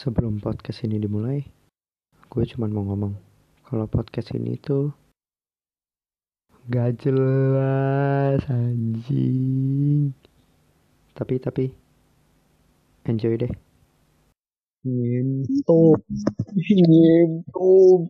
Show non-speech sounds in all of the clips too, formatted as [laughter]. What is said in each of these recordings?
Sebelum podcast ini dimulai, gue cuma mau ngomong kalau podcast ini tuh gak jelas anjing. Tapi tapi enjoy deh. Ngintip. Ngintip.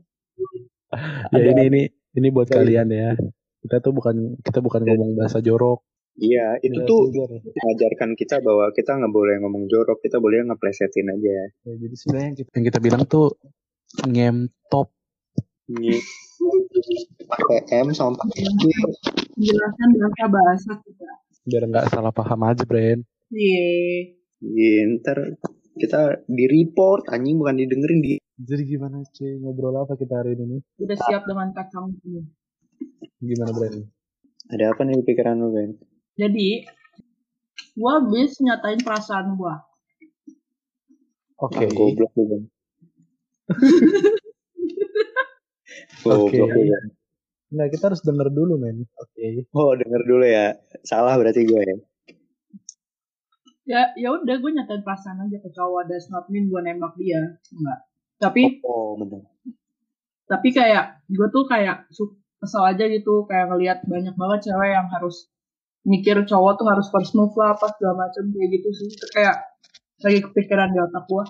Ya ini ini ini buat kalian ya. Kita tuh bukan kita bukan ngomong bahasa jorok. Iya, itu Kita tuh belajar. mengajarkan kita bahwa kita nggak boleh ngomong jorok, kita boleh ngeplesetin aja. Ya, jadi sebenarnya yang kita, yang kita bilang tuh ngemtop. PM sama pakai menjelaskan bahasa bahasa kita. biar nggak salah paham aja, Bren. Iya. Iya, ntar kita di report anjing bukan didengerin di Jadi gimana cuy ngobrol apa kita hari ini? Udah siap dengan kacang ini. Gimana Bren? ada apa nih di pikiran lu Ben? Jadi, gua habis nyatain perasaan gua. Oke. Goblok Ben. [laughs] Oke. Ben. Nah kita harus denger dulu men. Oke. Oh denger dulu ya, salah berarti gue ya. Ya, ya udah gue nyatain perasaan aja ke cowok. That's not mean gue nembak dia. Enggak. Tapi, Oh benar. tapi kayak gue tuh kayak kesel aja gitu. Kayak ngelihat banyak banget cewek yang harus mikir cowok tuh harus first move lah apa segala macam kayak gitu sih. Itu kayak lagi kepikiran di otak gua.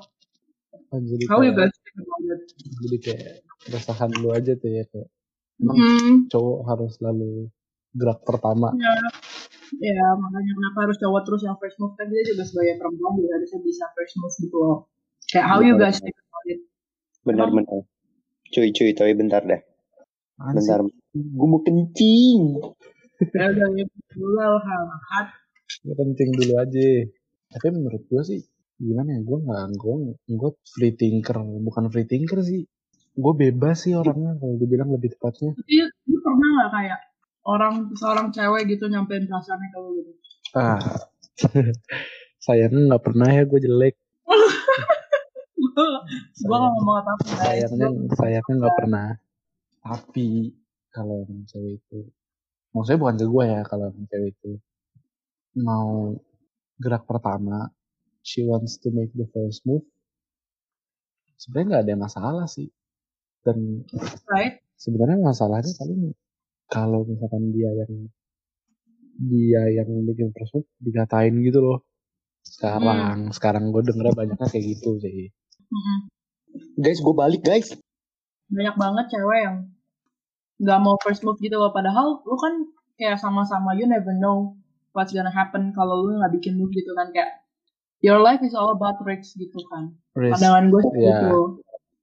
Oh, jadi How you kayak, guys think about it? jadi kayak keresahan lu aja tuh ya kayak emang Hmm. cowok harus selalu gerak pertama. Ya, ya makanya kenapa harus cowok terus yang first move kan dia juga sebagai perempuan juga harusnya bisa first move gitu loh. Kayak how you guys think about it? Benar-benar. Cuy cuy, tapi bentar sih? Bentar. Gue mau kencing. Ya ya dulu. Ya, penting dulu aja. Tapi menurut gua sih gimana ya? Gua nggak, gua, gua free thinker, bukan free thinker sih. Gue bebas sih orangnya kalau dibilang lebih tepatnya. Tapi lu pernah nggak kayak orang seorang cewek gitu nyampein perasaannya ke lu gitu? Ah, [laughs] sayangnya nggak pernah ya gue jelek. [laughs] Gua nggak ngomong apa apa. Sayangnya, sayangnya nggak pernah. Tapi kalau yang cewek itu, maksudnya bukan ke gue ya kalau yang cewek itu mau gerak pertama, she wants to make the first move. Sebenarnya nggak ada masalah sih. Dan Right? sebenarnya masalahnya paling kalau misalkan dia yang dia yang bikin first move dikatain gitu loh. Sekarang, sekarang gue dengernya banyaknya kayak gitu sih. Mm-mm. Guys, gue balik guys. Banyak banget cewek yang nggak mau first move gitu loh. Padahal lu kan kayak sama-sama you never know what's gonna happen kalau lu nggak bikin move gitu kan kayak your life is all about risks gitu kan. Risk. Pandangan gue sih Iya. gitu.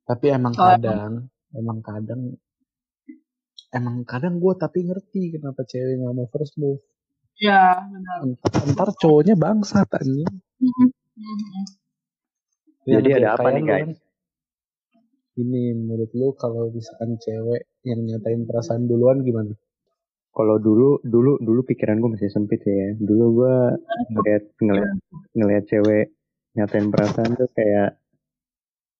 tapi emang Kalau kadang emang kadang emang kadang gue tapi ngerti kenapa cewek nggak mau first move Ya benar. entar, entar cowoknya bangsa anjing Mhm. Mhm. Yang Jadi ada kayak- apa nih, lu guys? Ini menurut lu kalau misalkan cewek yang nyatain perasaan duluan gimana? Kalau dulu dulu dulu pikiran gue masih sempit ya. Dulu gue ngeliat ngeliat ngeliat cewek nyatain perasaan tuh kayak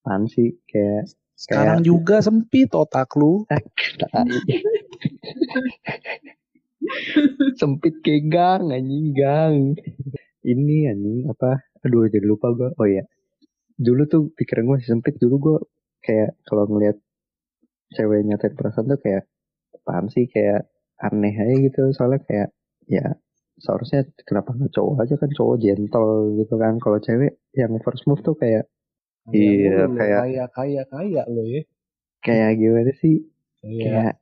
apaan sih? Kayak sekarang juga sempit otak lu. [laughs] Sempit kayak gang anjing gang. Ini anjing apa? Aduh jadi lupa gue oh ya dulu tuh pikiran gue masih sempit. Dulu gue kayak kalau ngeliat cewek nyatain perasaan tuh kayak apaan sih? Kayak aneh aja gitu. Soalnya kayak ya seharusnya kenapa nggak cowok aja kan? Cowok gentle gitu kan. Kalau cewek yang first move tuh kayak Iya, kayak- kaya kaya kaya lo ya. Kayak gimana sih? Kayak kayak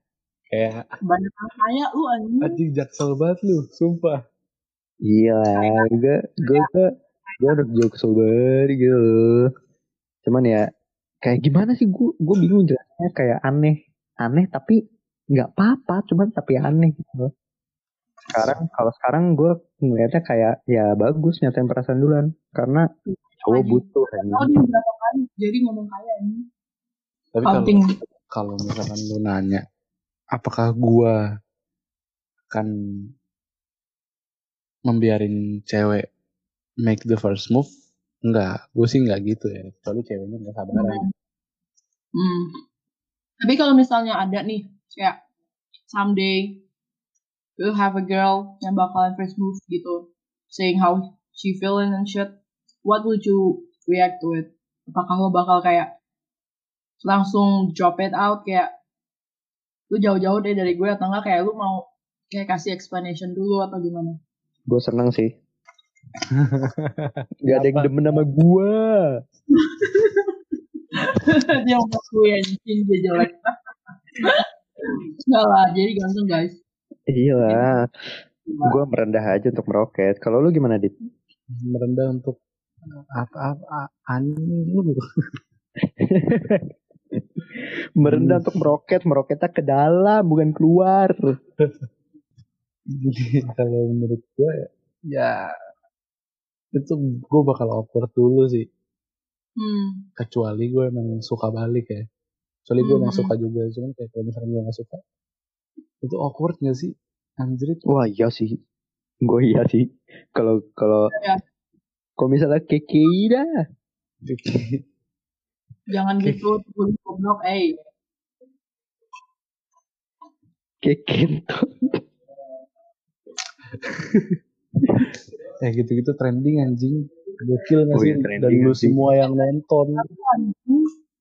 kayak Banyak yang kaya lu anjing. anjing jaksel banget lu sumpah. Iya gue gue gue gue anak jokes banget gitu. Loh. cuman ya kayak gimana sih? Gue gue bingung jelasnya kayak aneh. Aneh tapi nggak apa-apa cuman tapi aneh gitu loh. sekarang kalau sekarang gue ngeliatnya kayak ya bagus nyatain perasaan duluan. Karena cowok butuh Oh kali jadi ngomong kaya ini. tapi kalau kalau misalkan lu nanya apakah gua akan membiarin cewek make the first move enggak gue sih enggak gitu ya kecuali ceweknya enggak sabaran Hmm. Tapi kalau misalnya ada nih kayak someday you have a girl yang bakalan first move gitu, saying how she feeling and shit, what would you react to it? apakah lo bakal kayak langsung drop it out kayak lu jauh-jauh deh dari gue atau enggak kayak lu mau kayak kasih explanation dulu atau gimana? Gue seneng sih. Gak ada yang demen sama gue. dia mau gue anjing dia jelek. Enggak lah, jadi ganteng guys. Iya. Gue merendah aja untuk meroket. Kalau lu gimana, Dit? Merendah untuk apa apa anjing lu [laughs] merendah untuk meroket, meroketnya ke dalam bukan keluar. [laughs] Jadi kalau menurut gue ya itu gue bakal awkward dulu sih. Hmm. Kecuali gue emang suka balik ya. Kecuali gue emang Hmm. suka juga. Cuman kayak kalau misalnya gue gak suka. Itu awkward gak sih? Anjir itu. Wah iya sih. Gue iya sih. Kalau kalau Iya. kalau misalnya kekei dah. Jangan gitu, gue goblok, eh. Kekento. [laughs] ya gitu-gitu trending anjing. Gokil gak Oh sih? iya, trending Dan lu semua yang nonton.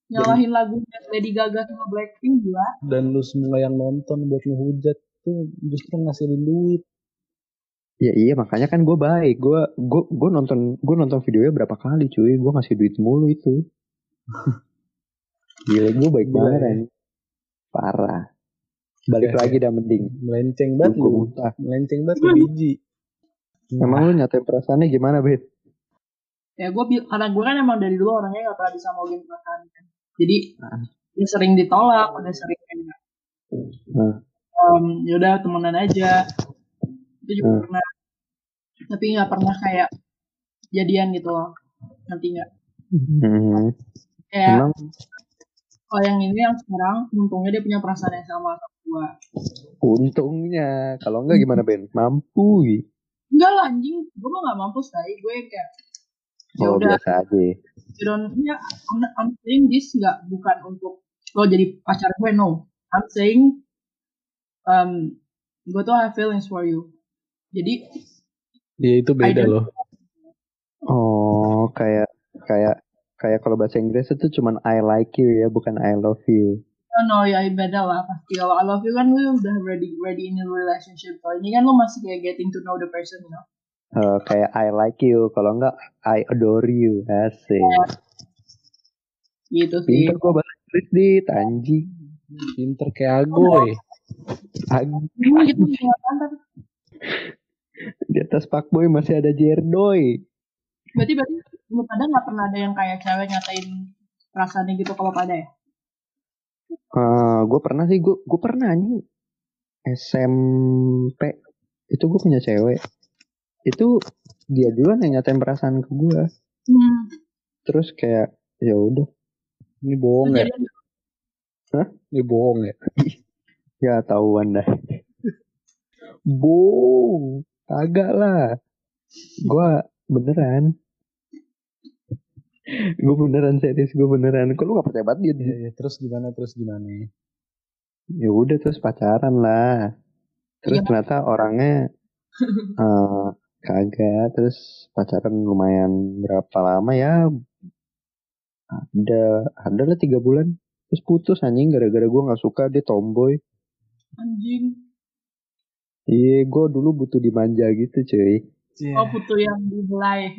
Nyalahin lagunya Lady Gaga sama Blackpink gila. Dan lu semua yang nonton buat ngehujat tuh justru ngasilin duit. Ya iya makanya kan gue baik. Gue gue gue nonton gue nonton videonya berapa kali cuy. Gue ngasih duit mulu itu. [laughs] Gila gue baik banget ya. kan. Parah. Balik Oke, lagi dah mending. Melenceng banget lu. Melenceng banget lu biji. Emang lu nyatain perasaannya gimana Bet? Ya gue, karena gue kan emang dari dulu orangnya gak pernah bisa mogin perasaan kan. Jadi, Ah. udah sering ditolak, udah sering kayak, Ah. um, yaudah temenan aja. Itu juga Ah. pernah. Tapi gak pernah kayak jadian gitu loh. Nanti gak. Hmm. Kayak, Emang kalau yang ini yang sekarang, untungnya dia punya perasaan yang sama sama gue. untungnya. Kalau enggak gimana Ben? Mampu. Enggak lah anjing, gue mah gak mampu sih. Gue kayak, ya Oh udah biasa aja. you don't ya I'm, I'm saying this nggak bukan untuk lo jadi pacar gue no I'm saying um gue tuh have feelings for you jadi Ya itu beda loh. Oh kayak kayak kayak kalau bahasa Inggris itu cuman I like you ya bukan I love you. No no ya beda lah pasti. Kalau I love you kan lo udah ready ready in a relationship. Kalau ini kan lo masih kayak getting to know the person you know. Eh, kayak I like you. Kalau enggak I adore you. Asik. gitu sih. Pinter gua bahasa Inggris dit. Anjing. Pinter kayak agoy. Gitu nggak pantas Di atas fuckboy masih ada Jerdoy. berarti berarti lo pada nggak pernah ada yang kayak cewek nyatain perasaannya gitu kalau pada ya Eh, gue pernah sih gue gue pernah anjing. SMP itu gue punya cewek. Itu dia duluan yang nyatain perasaan ke gue hmm. terus kayak ya udah. Ini bohong ya? Jadi, Ini bohong ya? [laughs] ya tahuan dah. Bohong. Kagak lah. Gue beneran gue beneran serius gue beneran. Kok lu gak percaya banget Ya, dia ya, terus gimana? Terus gimana? ya udah terus pacaran lah. Terus Iya. ternyata orangnya [laughs] eh kagak. Terus pacaran lumayan berapa lama ya? Ada ada lah tiga bulan. Terus putus anjing gara-gara gue nggak suka dia tomboy. Anjing. Iya gue dulu butuh dimanja gitu cuy. Oh putu yang dibelai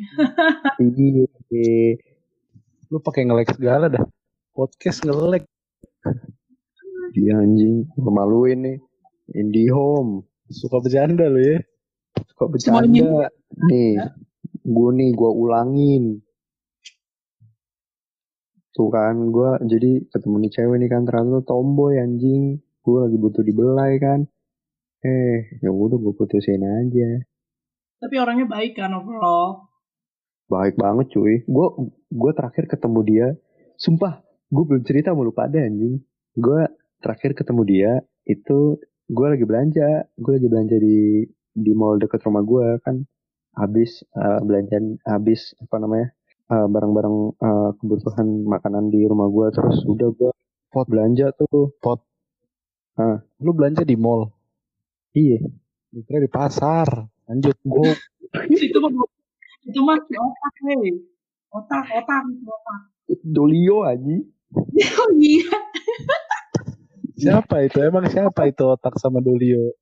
iya Lu pakai nge-lag segala dah. Podcast nge-lag. iya anjing. Gue maluin nih. IndiHome Suka bercanda lu ya. ini- bercanda. Nih gue nih gue ulangin. Tuh kan gue jadi ketemu nih cewek nih kan. Ternyata tomboy anjing. Gue lagi butuh dibelai kan. Eh ya udah gue putusin aja. Tapi orangnya baik kan overall baik banget cuy. Gue gue terakhir ketemu dia. Sumpah gue belum cerita sama lu pada anjing. Gue terakhir ketemu dia itu gue lagi belanja. Gue lagi belanja di di mall deket rumah gue kan. Habis eh, belanjaan habis apa namanya eh, barang-barang eh, kebutuhan makanan di rumah gue terus udah gue Pot. belanja tuh. Lu belanja di mall. iya. Lu kira di pasar. Lanjut. gue [laughs] itu mah itu mah otak hei otak otak itu otak Dolio aja. [laughs] Oh iya. Siapa itu? Emang siapa itu otak sama Dolio?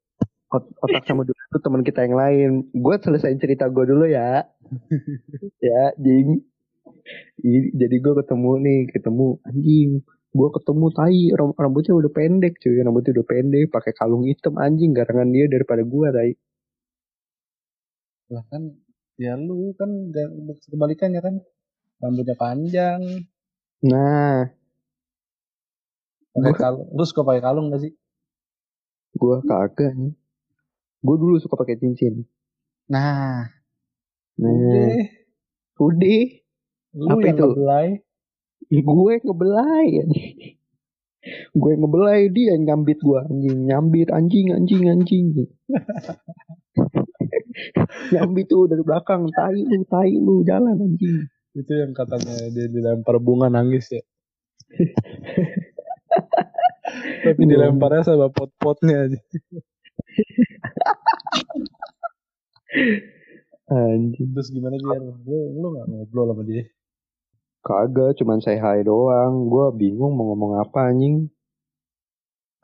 Ot- otak sama dulu itu teman kita yang lain. Gue selesaiin cerita gue dulu ya. [laughs] ya, jing. I- Jadi gue ketemu nih, ketemu anjing. Gue ketemu tai, ram- rambutnya udah pendek cuy, rambutnya udah pendek, pakai kalung hitam anjing, garangan dia daripada gue tai. Lah kan ya lu kan kebalikannya kan? Rambutnya panjang. Nah, pakai Gua- kalung terus kok pakai kalung gak sih? Gue kagak nih. Gue dulu suka pakai cincin. nah. Nah, udah. Udah. lu Apa yang itu? ngebelai. Gue ngebelai gue ngebelai dia yang nyambit gue anjing. Nyambit anjing anjing anjing [laughs] nyambit tuh dari belakang tai lu tai lu jalan anjing. Itu yang katanya dia dilempar bunga nangis ya. [laughs] Tapi dilemparnya sama pot-potnya aja anjing. Terus gimana dia lu lu gak ngobrol sama dia? Kagak cuman say hi doang. Gue bingung mau ngomong apa anjing.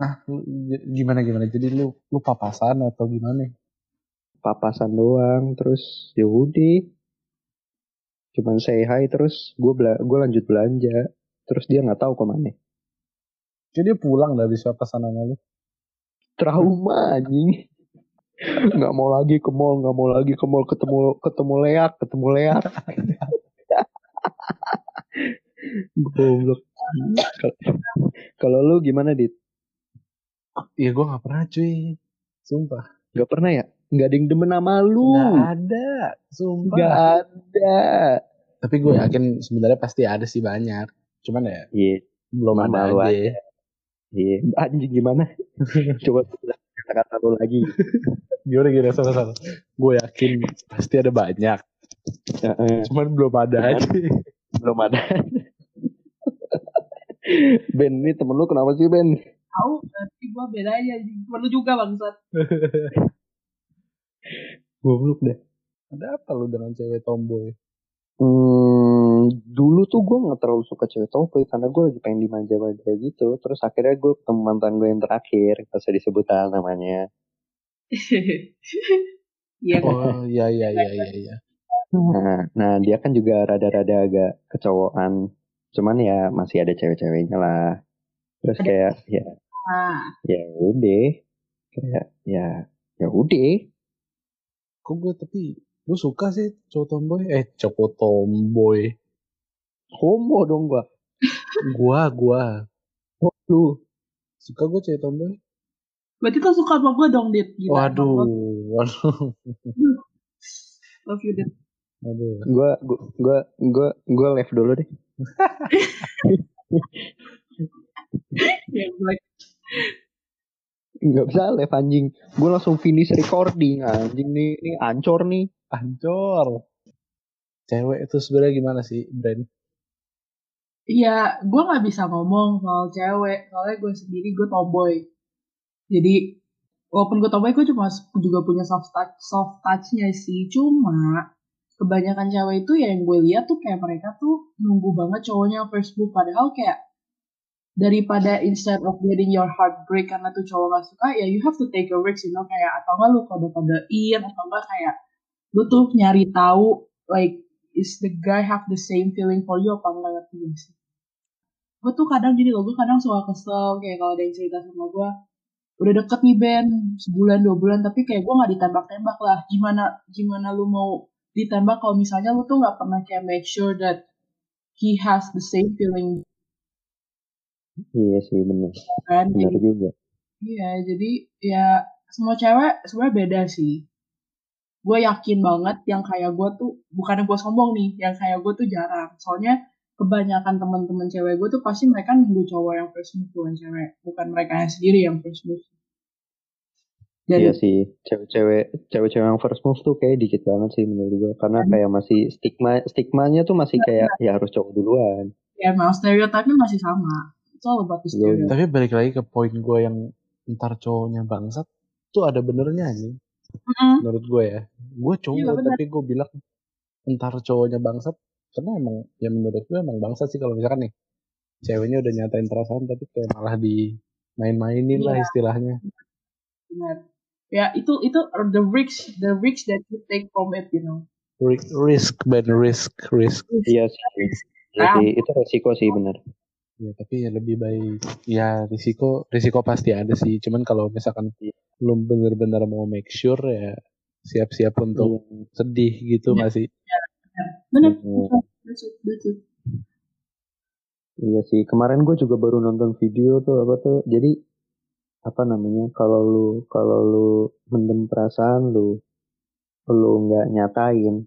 Ah lu, gimana gimana? Jadi lu lu papasan atau gimana papasan doang terus ya udah. Cuman say hi terus gue bela gue lanjut belanja. Terus dia nggak tahu ke mana. Jadi dia pulang dah habis papasan sama lu trauma anjing. Nggak mau lagi ke mall nggak mau lagi ke mall ketemu ketemu leak ketemu leak. [laughs] Goblok. Kalau- kalau lu gimana dit? Iya gua gak pernah cuy. Sumpah. Nggak pernah ya nggak ada yang demen sama lu. Gak ada sumpah. Nggak ada. Tapi gue yakin sebenarnya pasti ada sih banyak. Cuman ya iya belum ada Malu aja. iya. Anjing gimana? [laughs] Coba kata-kata lu lagi. Gimana gimana? Sama sama. Gue yakin pasti ada banyak. Heeh, cuman belum ada Cuman- aja. belum ada. [laughs] Ben ini temen lu kenapa sih Ben? Tahu, tapi gue beda aja. Perlu juga bangsat. [laughs] goblok deh ada apa lu dengan cewek tomboy Hmm, dulu tuh gue nggak terlalu suka cewek tomboy karena gue lagi pengen dimanja-manja gitu. Terus akhirnya gue ketemu mantan gue yang terakhir, gak usah disebutan namanya. [laughs] Iya kan? oh iya iya iya iya iya Nah, nah dia kan juga rada-rada agak kecowokan. Cuman ya masih ada cewek-ceweknya lah. Terus kayak ya Nah, ya udah, kayak ya ya udah. Kok gue tapi gue suka sih cowok tomboy eh cowok tomboy Homo dong [laughs] gua. gua gua Oh, lu. suka gue cewek tomboy berarti tuh suka sama gue dong, Dit. Gila, waduh waduh Love you, Dit. waduh Gua gua gua gua, gua live dulu deh. [laughs] Ya, gue Nggak bisa live anjing. Gue langsung finish recording anjing nih. Ini ancor nih. ancor cewek itu sebenarnya gimana sih brand Iya, gue nggak bisa ngomong soal cewek, soalnya gue sendiri gue tomboy. Jadi walaupun gue tomboy, gue cuma juga punya soft touch, soft touchnya sih. Cuma kebanyakan cewek itu ya yang gue lihat tuh kayak mereka tuh nunggu banget cowoknya first move. Padahal kayak daripada instead of getting your heart break karena tuh cowok gak suka, ya you have to take a risk, you know, kayak atau enggak lu kode-kodein, atau enggak kayak lu tuh nyari tahu like is the guy have the same feeling for you apa enggak ngerti gak sih? Gue tuh kadang gini loh, gue kadang suka kesel kayak kalau ada yang cerita sama gue, udah deket nih Ben, sebulan dua bulan, tapi kayak gue nggak ditembak-tembak lah. Gimana gimana lu mau ditembak kalau misalnya lu tuh nggak pernah kayak make sure that he has the same feeling Iya sih bener. kan? Bener Jadi, juga. iya, jadi ya semua cewek sebenarnya beda sih. Gue yakin banget yang kayak gue tuh, bukan yang gue sombong nih, yang kayak gue tuh jarang. Soalnya kebanyakan teman-teman cewek gue tuh pasti mereka nunggu cowok yang first move bukan cewek, bukan mereka yang sendiri yang first move. Dari Iya sih, cewek-cewek cewek-cewek yang first move tuh kayak dikit banget sih menurut gue. Karena kayak masih stigma stigmanya tuh masih kayak ya harus cowok duluan. ya emang stereotipnya masih sama. It's all about the Iya, stereotype. tapi balik lagi ke poin gue yang ntar cowoknya bangsat tuh ada benernya nih Mm-mm. menurut gue ya gue Iya, cowok bener. tapi gue bilang ntar cowoknya bangsat karena emang ya menurut gue emang bangsa sih kalau misalkan nih ceweknya udah nyatain perasaan tapi kayak malah di main-mainin lah Iya. istilahnya Benar. Ya itu itu the risk the risk that you take from it, you know. Ri- risk ben risk risk Iya sih. Jadi itu resiko sih benar. Ya tapi ya lebih baik ya risiko risiko pasti ada sih cuman kalau misalkan belum bener-bener mau make sure ya siap-siap untuk sedih gitu Iya. nggak sih Benar. Iya. Betul, betul. Iya sih, kemarin gue juga baru nonton video tuh apa tuh. Jadi apa namanya? Kalau lu kalau lu mendem perasaan lu, lu nggak nyatain,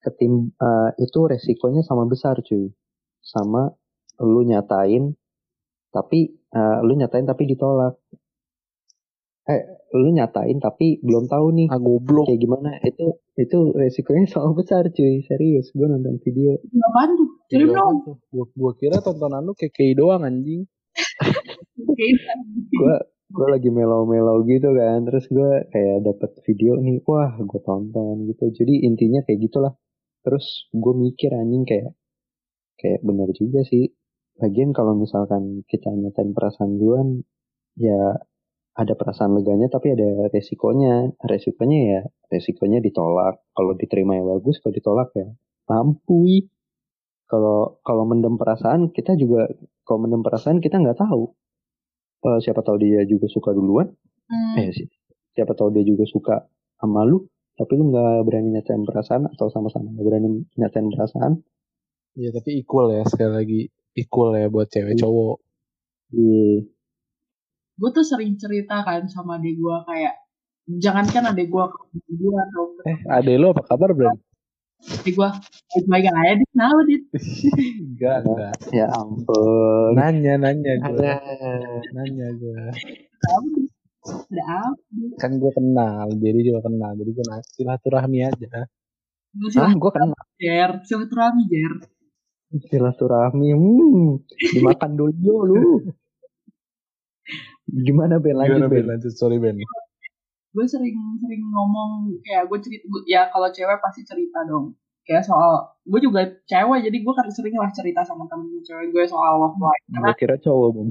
ketim eh, itu resikonya sama besar cuy. Sama lu nyatain, tapi eh, lu nyatain tapi ditolak. Eh, lu nyatain tapi belum tahu nih ah goblok kayak gimana. Itu itu resikonya [laughs] sama besar cuy. Serius, gue nonton video. Apaan tuh? Dong. gua kira tontonan lu kayak kayak doang anjing gue gue lagi melau-melau gitu kan terus gue kayak dapet video nih wah gue tonton gitu jadi intinya kayak gitulah terus gue mikir anjing kayak kayak benar juga sih lagian kalau misalkan kita nyatain perasaan duluan ya ada perasaan leganya tapi ada resikonya. Resikonya ya resikonya ditolak. Kalau diterima ya bagus kalau ditolak ya mampu kalau kalau mendem perasaan kita juga kalau mendem perasaan kita nggak tahu. Eh, siapa tahu dia juga suka duluan. Hmm. eh siapa tahu dia juga suka sama lu tapi lu nggak berani nyatain perasaan atau sama-sama nggak berani nyatain perasaan. Ya tapi equal ya sekali lagi equal ya buat cewek Iya. cowok. Iya. Gue tuh sering cerita kan sama adik gue kayak jangankan adik gue ke gue atau eh ade lu apa kabar Bran adik gue baik-baik aja dit. Kenapa dit? [laughs] Enggak enggak. Ya ampun. Nanya nanya gue ada. Nanya gue kan gue kenal jadi juga kenal jadi gue silaturahmi aja. Ah gue kenal? Jer. Silaturahmi Jer silaturahmi hmm, dimakan dulu lu. Gimana Ben? Lanjut Gimana Ben? Ben. Lanjut sorry Ben. Gue sering sering ngomong kayak gue cerita gua- ya kalau cewek pasti cerita dong. Kayak soal gue juga cewek jadi gue kan sering lah cerita sama temen cewek gue soal love life karena gue kira cowok Ben.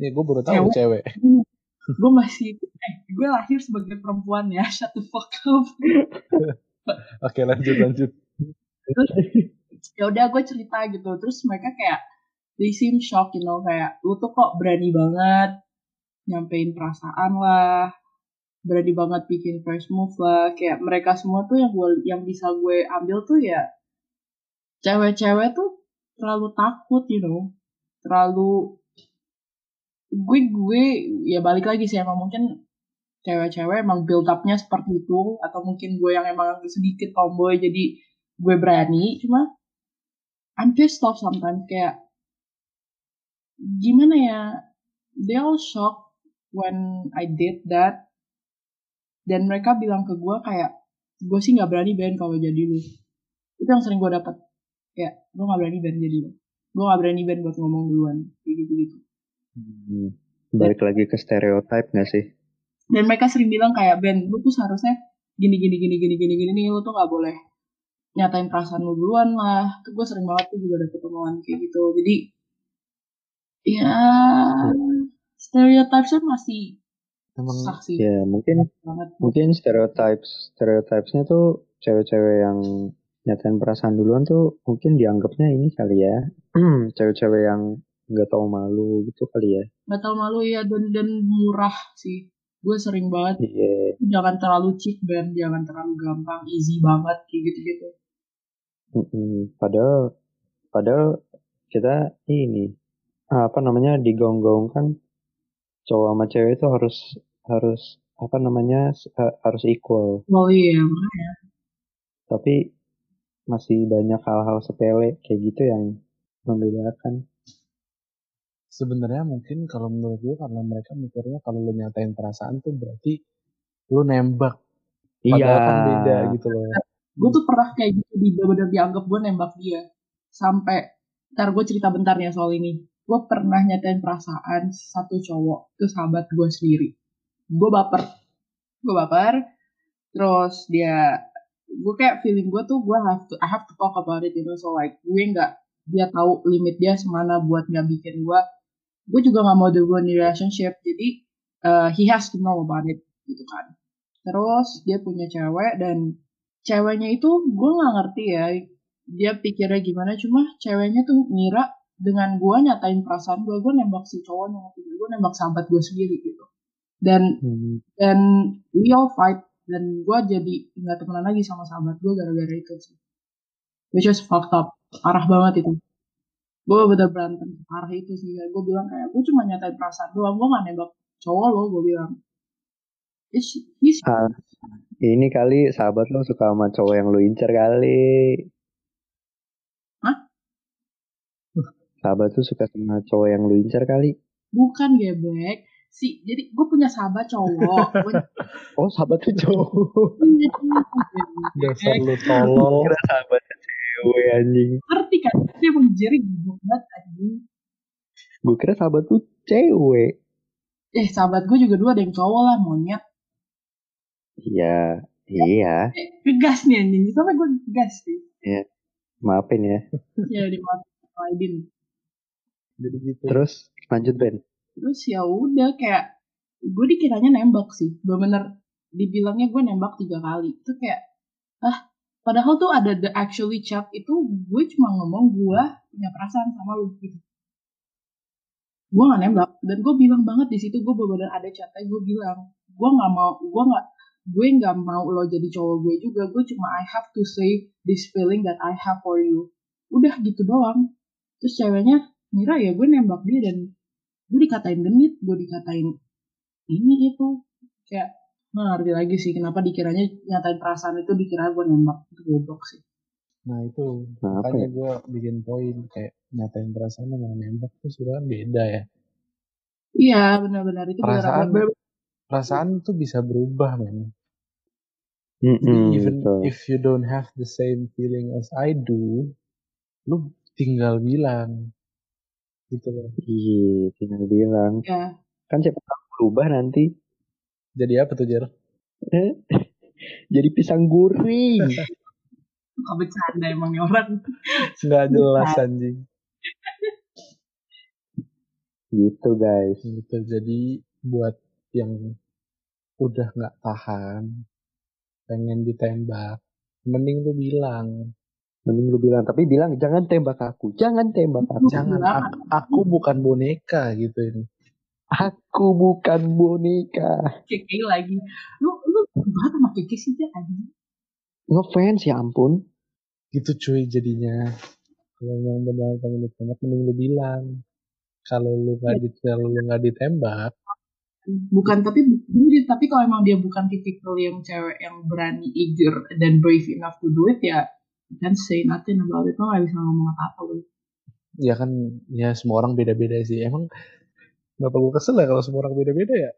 Ya gue baru tahu Cewek. cewek. [laughs] Gue masih eh gue lahir sebagai perempuan ya. Shut the fuck up. [laughs] Oke lanjut lanjut ya udah gue cerita gitu. Terus mereka kayak they seem shocked you know kayak lu tuh kok berani banget nyampein perasaan lah berani banget bikin first move lah. Kayak mereka semua tuh yang gue yang bisa gue ambil tuh ya cewek-cewek tuh terlalu takut you know. Terlalu gue gue ya balik lagi sih emang mungkin cewek-cewek emang build upnya seperti itu atau mungkin gue yang emang sedikit tomboy jadi gue berani cuma I'm pissed off sometimes kayak gimana ya they all shocked when I did that. Dan mereka bilang ke gue kayak gue sih nggak berani Ben kalau jadi lu. Itu yang sering gue dapat kayak gue nggak berani Ben jadi lu. Gue nggak berani Ben buat ngomong duluan. Gitu gitu Hmm, balik lagi ke stereotype gak sih? Dan mereka sering bilang kayak Ben lu tuh seharusnya gini gini gini gini gini gini nih lu tuh nggak boleh nyatain perasaan lu duluan lah. Tuh gue sering banget tuh juga dapet omongan kayak gitu. Jadi ya stereotypesnya masih emang saksi ya mungkin banget. mungkin stereotypes stereotypesnya tuh cewek-cewek yang nyatain perasaan duluan tuh mungkin dianggapnya ini kali ya. [clears throat] Cewek-cewek yang nggak tahu malu gitu kali ya. Nggak tahu malu ya dan dan murah sih. Gue sering banget. Iya. Jangan terlalu cheap Ben. Jangan terlalu gampang easy banget kayak gitu gitu mm-mm. padahal padahal kita ini apa namanya digaung-gaungkan cowok sama cewek itu harus harus apa namanya harus equal. Oh iya makanya. Tapi masih banyak hal-hal sepele kayak gitu yang membedakan. Sebenarnya mungkin kalau menurut gue karena mereka mikirnya kalau lu nyatain perasaan tuh berarti lu nembak. Padahal kan beda gitu loh gue tuh pernah kayak gitu di bener-bener dianggap gue nembak dia. Sampai ntar gue cerita bentar ya soal ini. Gue pernah nyatain perasaan satu cowok itu sahabat gue sendiri. Gue baper. Gue baper terus dia gue kayak feeling gue tuh gue have to I have to talk about it you know so like gue nggak dia tahu limit dia semana buat nggak bikin gue gue juga nggak mau the one relationship jadi uh, he has to know about it gitu kan. Terus dia punya cewek dan ceweknya itu gue nggak ngerti ya dia pikirnya gimana. Cuma ceweknya tuh ngira dengan gue nyatain perasaan gue gue nembak si cowoknya gue nembak sahabat gue sendiri gitu. Dan Hmm. dan we all fight dan gue jadi nggak temenan lagi sama sahabat gue gara-gara itu sih. Which is fucked up. Parah banget itu. Gue bener berantem parah itu sih. Gue bilang kayak gue cuma nyatain perasaan doang gue gak nembak cowok lo gue bilang. It's, he's Ah, ini kali sahabat lo suka sama cowok yang lo incer kali. Hah? Sahabat tuh suka sama cowok yang lo incer kali. bukan gebek si jadi gue punya sahabat cowok [laughs] Oh sahabat tuh cowok. Dasar lu tolol. Kira sahabatnya cewek anjing. ngerti kan dia emang jeri goblok banget anjing Gue kira sahabat tuh cewek. eh sahabat gue juga dua ada yang cowok lah monyet Iya, iya. eh, ngegas nih anjing. Sampai gue ngegas sih. Maafin ya. ya di Aidin Jadi gitu. Terus lanjut Ben. terus ya udah kayak gue dikiranya nembak sih. Bener-bener dibilangnya gue nembak tiga kali. Itu kayak ah padahal tuh ada the actually chat itu gue cuma ngomong gue punya perasaan sama lu gitu. Gue gak nembak. Dan gue bilang banget di situ gue bener-bener ada chatnya gue bilang gue nggak mau gue nggak gue nggak mau lo jadi cowok gue juga. Gue cuma I have to say this feeling that I have for you. Udah gitu doang. Terus ceweknya ngira ya gue nembak dia dan gue dikatain genit gue dikatain ini itu kayak nggak ngerti lagi sih kenapa dikiranya nyatain perasaan itu dikira gue nembak. Itu goblok sih. Nah itu Nah, makanya ya? gue bikin poin kayak nyatain perasaan sama nembak tuh sudah beda ya. iya benar-benar. Itu Perasaan perasaan tuh bisa berubah men. Even betul. if you don't have the same feeling as I do, lu tinggal bilang gitu loh. Iya, tinggal bilang. ya Kan siapa tahu berubah nanti. Jadi apa tuh Jer? [laughs] Jadi pisang goreng. [laughs] suka bercanda emang nih orang Nggak jelas anjing. gitu guys. Gitu. Jadi buat yang udah nggak tahan, pengen ditembak, mending lu bilang, Mending lu bilang, tapi bilang jangan tembak aku, jangan tembak aku. jangan aku, aku bukan boneka gitu ini. Aku bukan boneka. keke lagi lu lu banget sama keke sih dia anjing Ngefans ya ampun. Gitu cuy jadinya. Kalau memang benar pengen ditembak, mending lu bilang. Kalau lu nggak di, kalau lu nggak ditembak, bukan tapi bukan tapi kalau emang dia bukan tipikal yang cewek yang berani eager dan brave enough to do it ya kan say nothing about it lo gak bisa ngomong apa apa lu ya kan ya semua orang beda-beda sih. Emang kenapa gue kesel ya kalau semua orang beda-beda ya?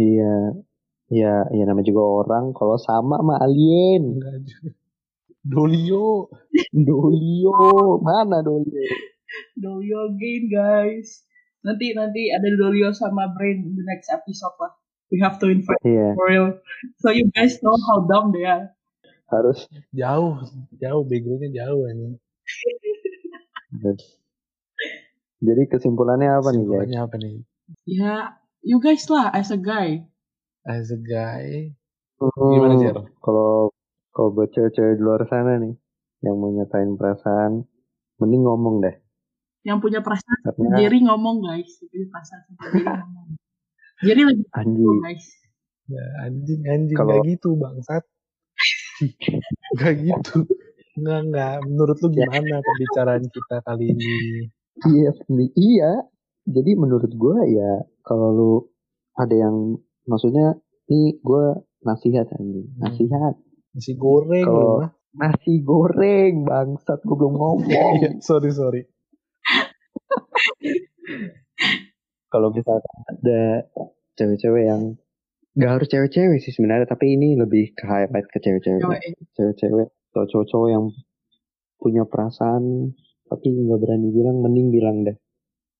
Iya. Ya, ya namanya juga orang kalau sama sama alien. Dolio. [laughs] Dolio, mana Dolio? Dolio again guys nanti nanti ada Dolio sama Brain in the next episode lah we have to invite Iya, for real so you guys know how dumb they are harus Jauh, jauh begonya jauh ini. [laughs] Jadi kesimpulannya apa nih guys? Kesimpulannya apa nih? ya you guys lah as a guy As a guy, Hmm, gimana Jer? Kalau kalau buat cewek-cewek di luar sana nih yang mau nyatain perasaan, mending ngomong deh. Yang punya perasaan Karena Jerry ngomong guys punya perasaan Jerry [laughs] ngomong Jerry lagi anjing, guys Ya, anjing, anjing. Kalau- Gak gitu, bangsat. [laughs] gak gitu. Enggak, enggak. Menurut lu gimana pembicaraan kita kali ini? iya, ini- iya. Jadi menurut gua ya kalau lu ada yang maksudnya nih gua nasihat anjing, Hmm. nasihat. Nasi goreng Kalau-. Nasi goreng bangsat gua belum ngomong. [laughs] Iya, sorry, sorry. Kalau misalkan ada cewek-cewek yang nggak harus cewek-cewek sih sebenarnya tapi ini lebih ke highlight ke cewek-cewek. Cewek. Cewek-cewek atau cowok-cowok yang punya perasaan tapi nggak berani bilang mending bilang deh.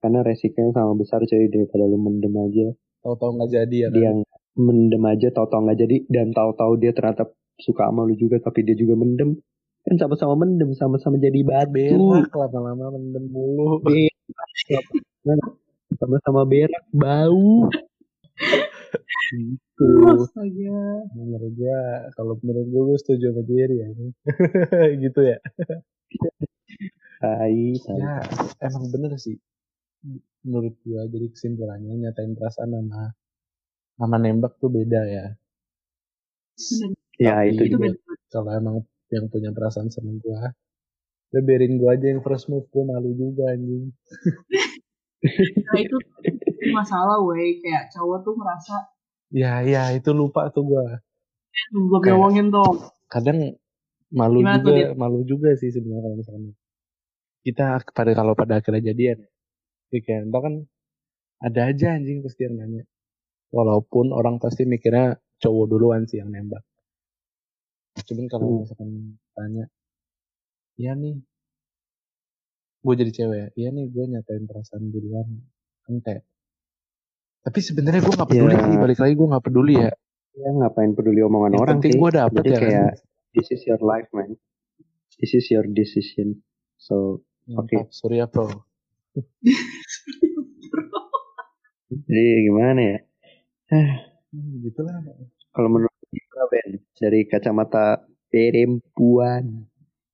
Karena resikonya sama besar cuy daripada lu mendem aja. Tahu-tahu nggak jadi ya kan? dia yang mendem aja tahu-tahu nggak jadi. Dan tahu-tahu dia ternyata suka sama lu juga tapi dia juga mendem. Kan sama-sama mendem sama-sama jadi batu berak lama-lama mendem mulu [laughs] sama-sama berak bau. Gitu. Astaga. menurut gua kalau menurut gua gua setuju sama Jerry ya. [laughs] Gitu ya. Tai ya emang bener sih. Menurut gua jadi kesimpulannya nyatain perasaan sama sama nembak tuh beda ya. Bener. ya Tapi itu Itu juga kalau emang yang punya perasaan sama gua udah biarin gua aja yang first move gua malu juga anjing [laughs] Nah itu masalah weh. Kayak cowok tuh merasa ya ya itu lupa tuh gua. Gue Kayak- ngomongin tuh kadang malu Gimana juga malu juga sih sebenarnya kalau misalnya kita pada kalau pada akhirnya jadian ya. Kayak entah kan ada aja anjing pasti yang nanya. Walaupun orang pasti mikirnya cowok duluan sih yang nembak. Cuman kalau Hmm. misalkan tanya iya nih gue jadi cewek. Iya nih gue nyatain perasaan duluan. Kan kayak tapi sebenarnya gue nggak peduli Ya. sih balik lagi gue nggak peduli ya. Ya ngapain peduli omongan yang orang penting sih. gue dapet jadi ya kayak kan this is your life man. This is your decision. So Mantap, Surya Pro jadi gimana ya? Hmm, gitu lah. Kalau menurut gua Ben dari kacamata perempuan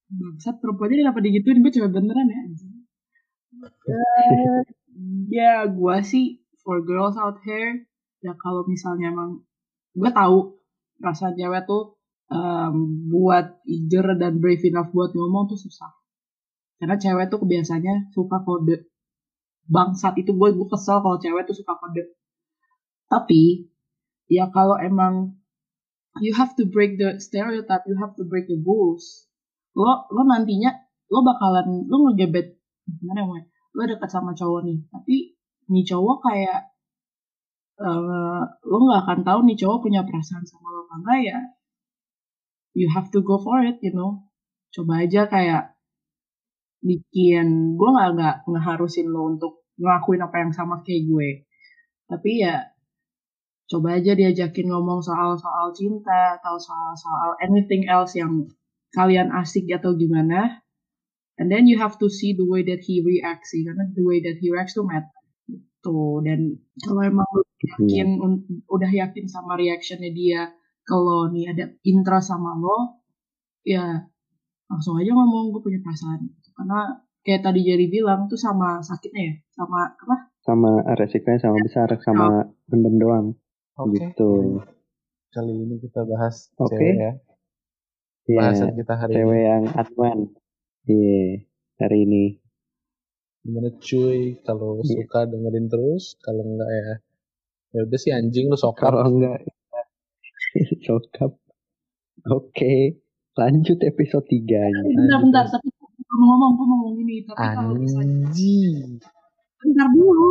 bangsat perempuannya kenapa digituin? Gue cewek beneran ya. Eh, ya gue sih for girls out here ya kalau misalnya emang gue tahu rasa cewek tuh em, buat eager dan brave enough buat ngomong tuh susah. Karena cewek tuh kebiasaannya suka kode. Bangsat itu gue gue kesel kalau cewek tuh suka kode. Tapi ya kalau emang you have to break the stereotype you have to break the rules lo lo nantinya lo bakalan lo ngegebet gimana ya lo dekat sama cowok nih tapi nih cowok kayak eh lo nggak akan tahu nih cowok punya perasaan sama lo apa ya you have to go for it you know. Coba aja kayak bikin gue nggak nggak ngeharusin lo untuk ngelakuin apa yang sama kayak gue. Tapi ya coba aja diajakin ngomong soal-soal cinta atau soal-soal anything else yang kalian asik atau gimana and then you have to see the way that he reacts sih karena the way that he reacts tuh matter gitu. Dan kalau emang lu yakin un- udah yakin sama reactionnya dia kalau nih ada interest sama lo ya langsung aja ngomong gue punya perasaan. Karena kayak tadi Jerry bilang tuh sama sakitnya ya? Sama apa? Sama resikonya sama besar sama mendem doang. Oke. Gitu. Kali ini kita bahas cewek ya ya bahasan kita hari cewek ini. yang advan iya hari ini. Gimana cuy? Kalau Iya. suka dengerin terus kalau enggak ya ya udah sih anjing lu sokap. Kalau enggak [laughs] sokap. Oke lanjut episode 3 nya bentar bentar tapi gue mau ngomong gue mau ngomong gini tapi kalau misalnya bentar dulu.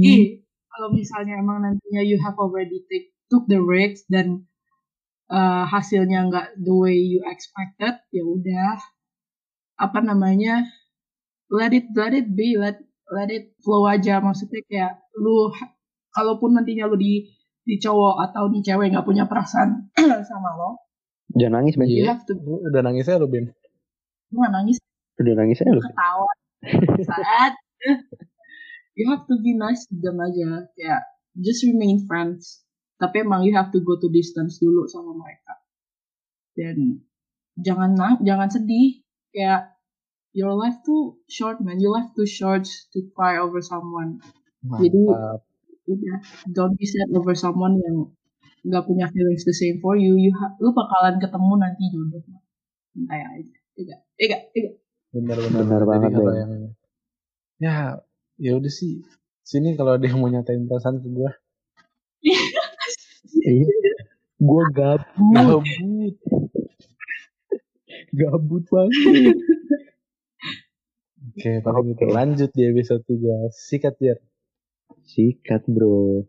Ih, kalau misalnya emang nantinya you have already take, took the risks dan uh, hasilnya nggak the way you expected, ya udah. Apa namanya? Let it let it be let let it flow aja. Maksudnya kayak lu kalaupun nantinya lu di di cowok atau di cewek nggak punya perasaan [clears throat] sama lo, jangan nangis Ben you to udah nangis ya lu Bim. Lu nggak nangis? Udah nangis aja lu ketawa. Saat. You have to be nice to them aja. Kayak just remain friends tapi emang you have to go to distance dulu sama mereka. Dan jangan nang jangan sedih. Kayak your life too short man. Your life too short to cry over someone. Jadi- Mantap. udah don't be sad over someone yang nggak punya feelings the same for you. You lu bakalan ketemu nanti jodoh santai aja tiga tiga tiga benar benar. Benar Jadi banget, kalau Ben. yang ya ya udah sih. Sini kalau ada yang mau nyatain perasaan ke gue iya [laughs] gue gabut. Gabut. Gabut banget. Oke paling Oke. gitu lanjut di episode 3 sikat ya sikat bro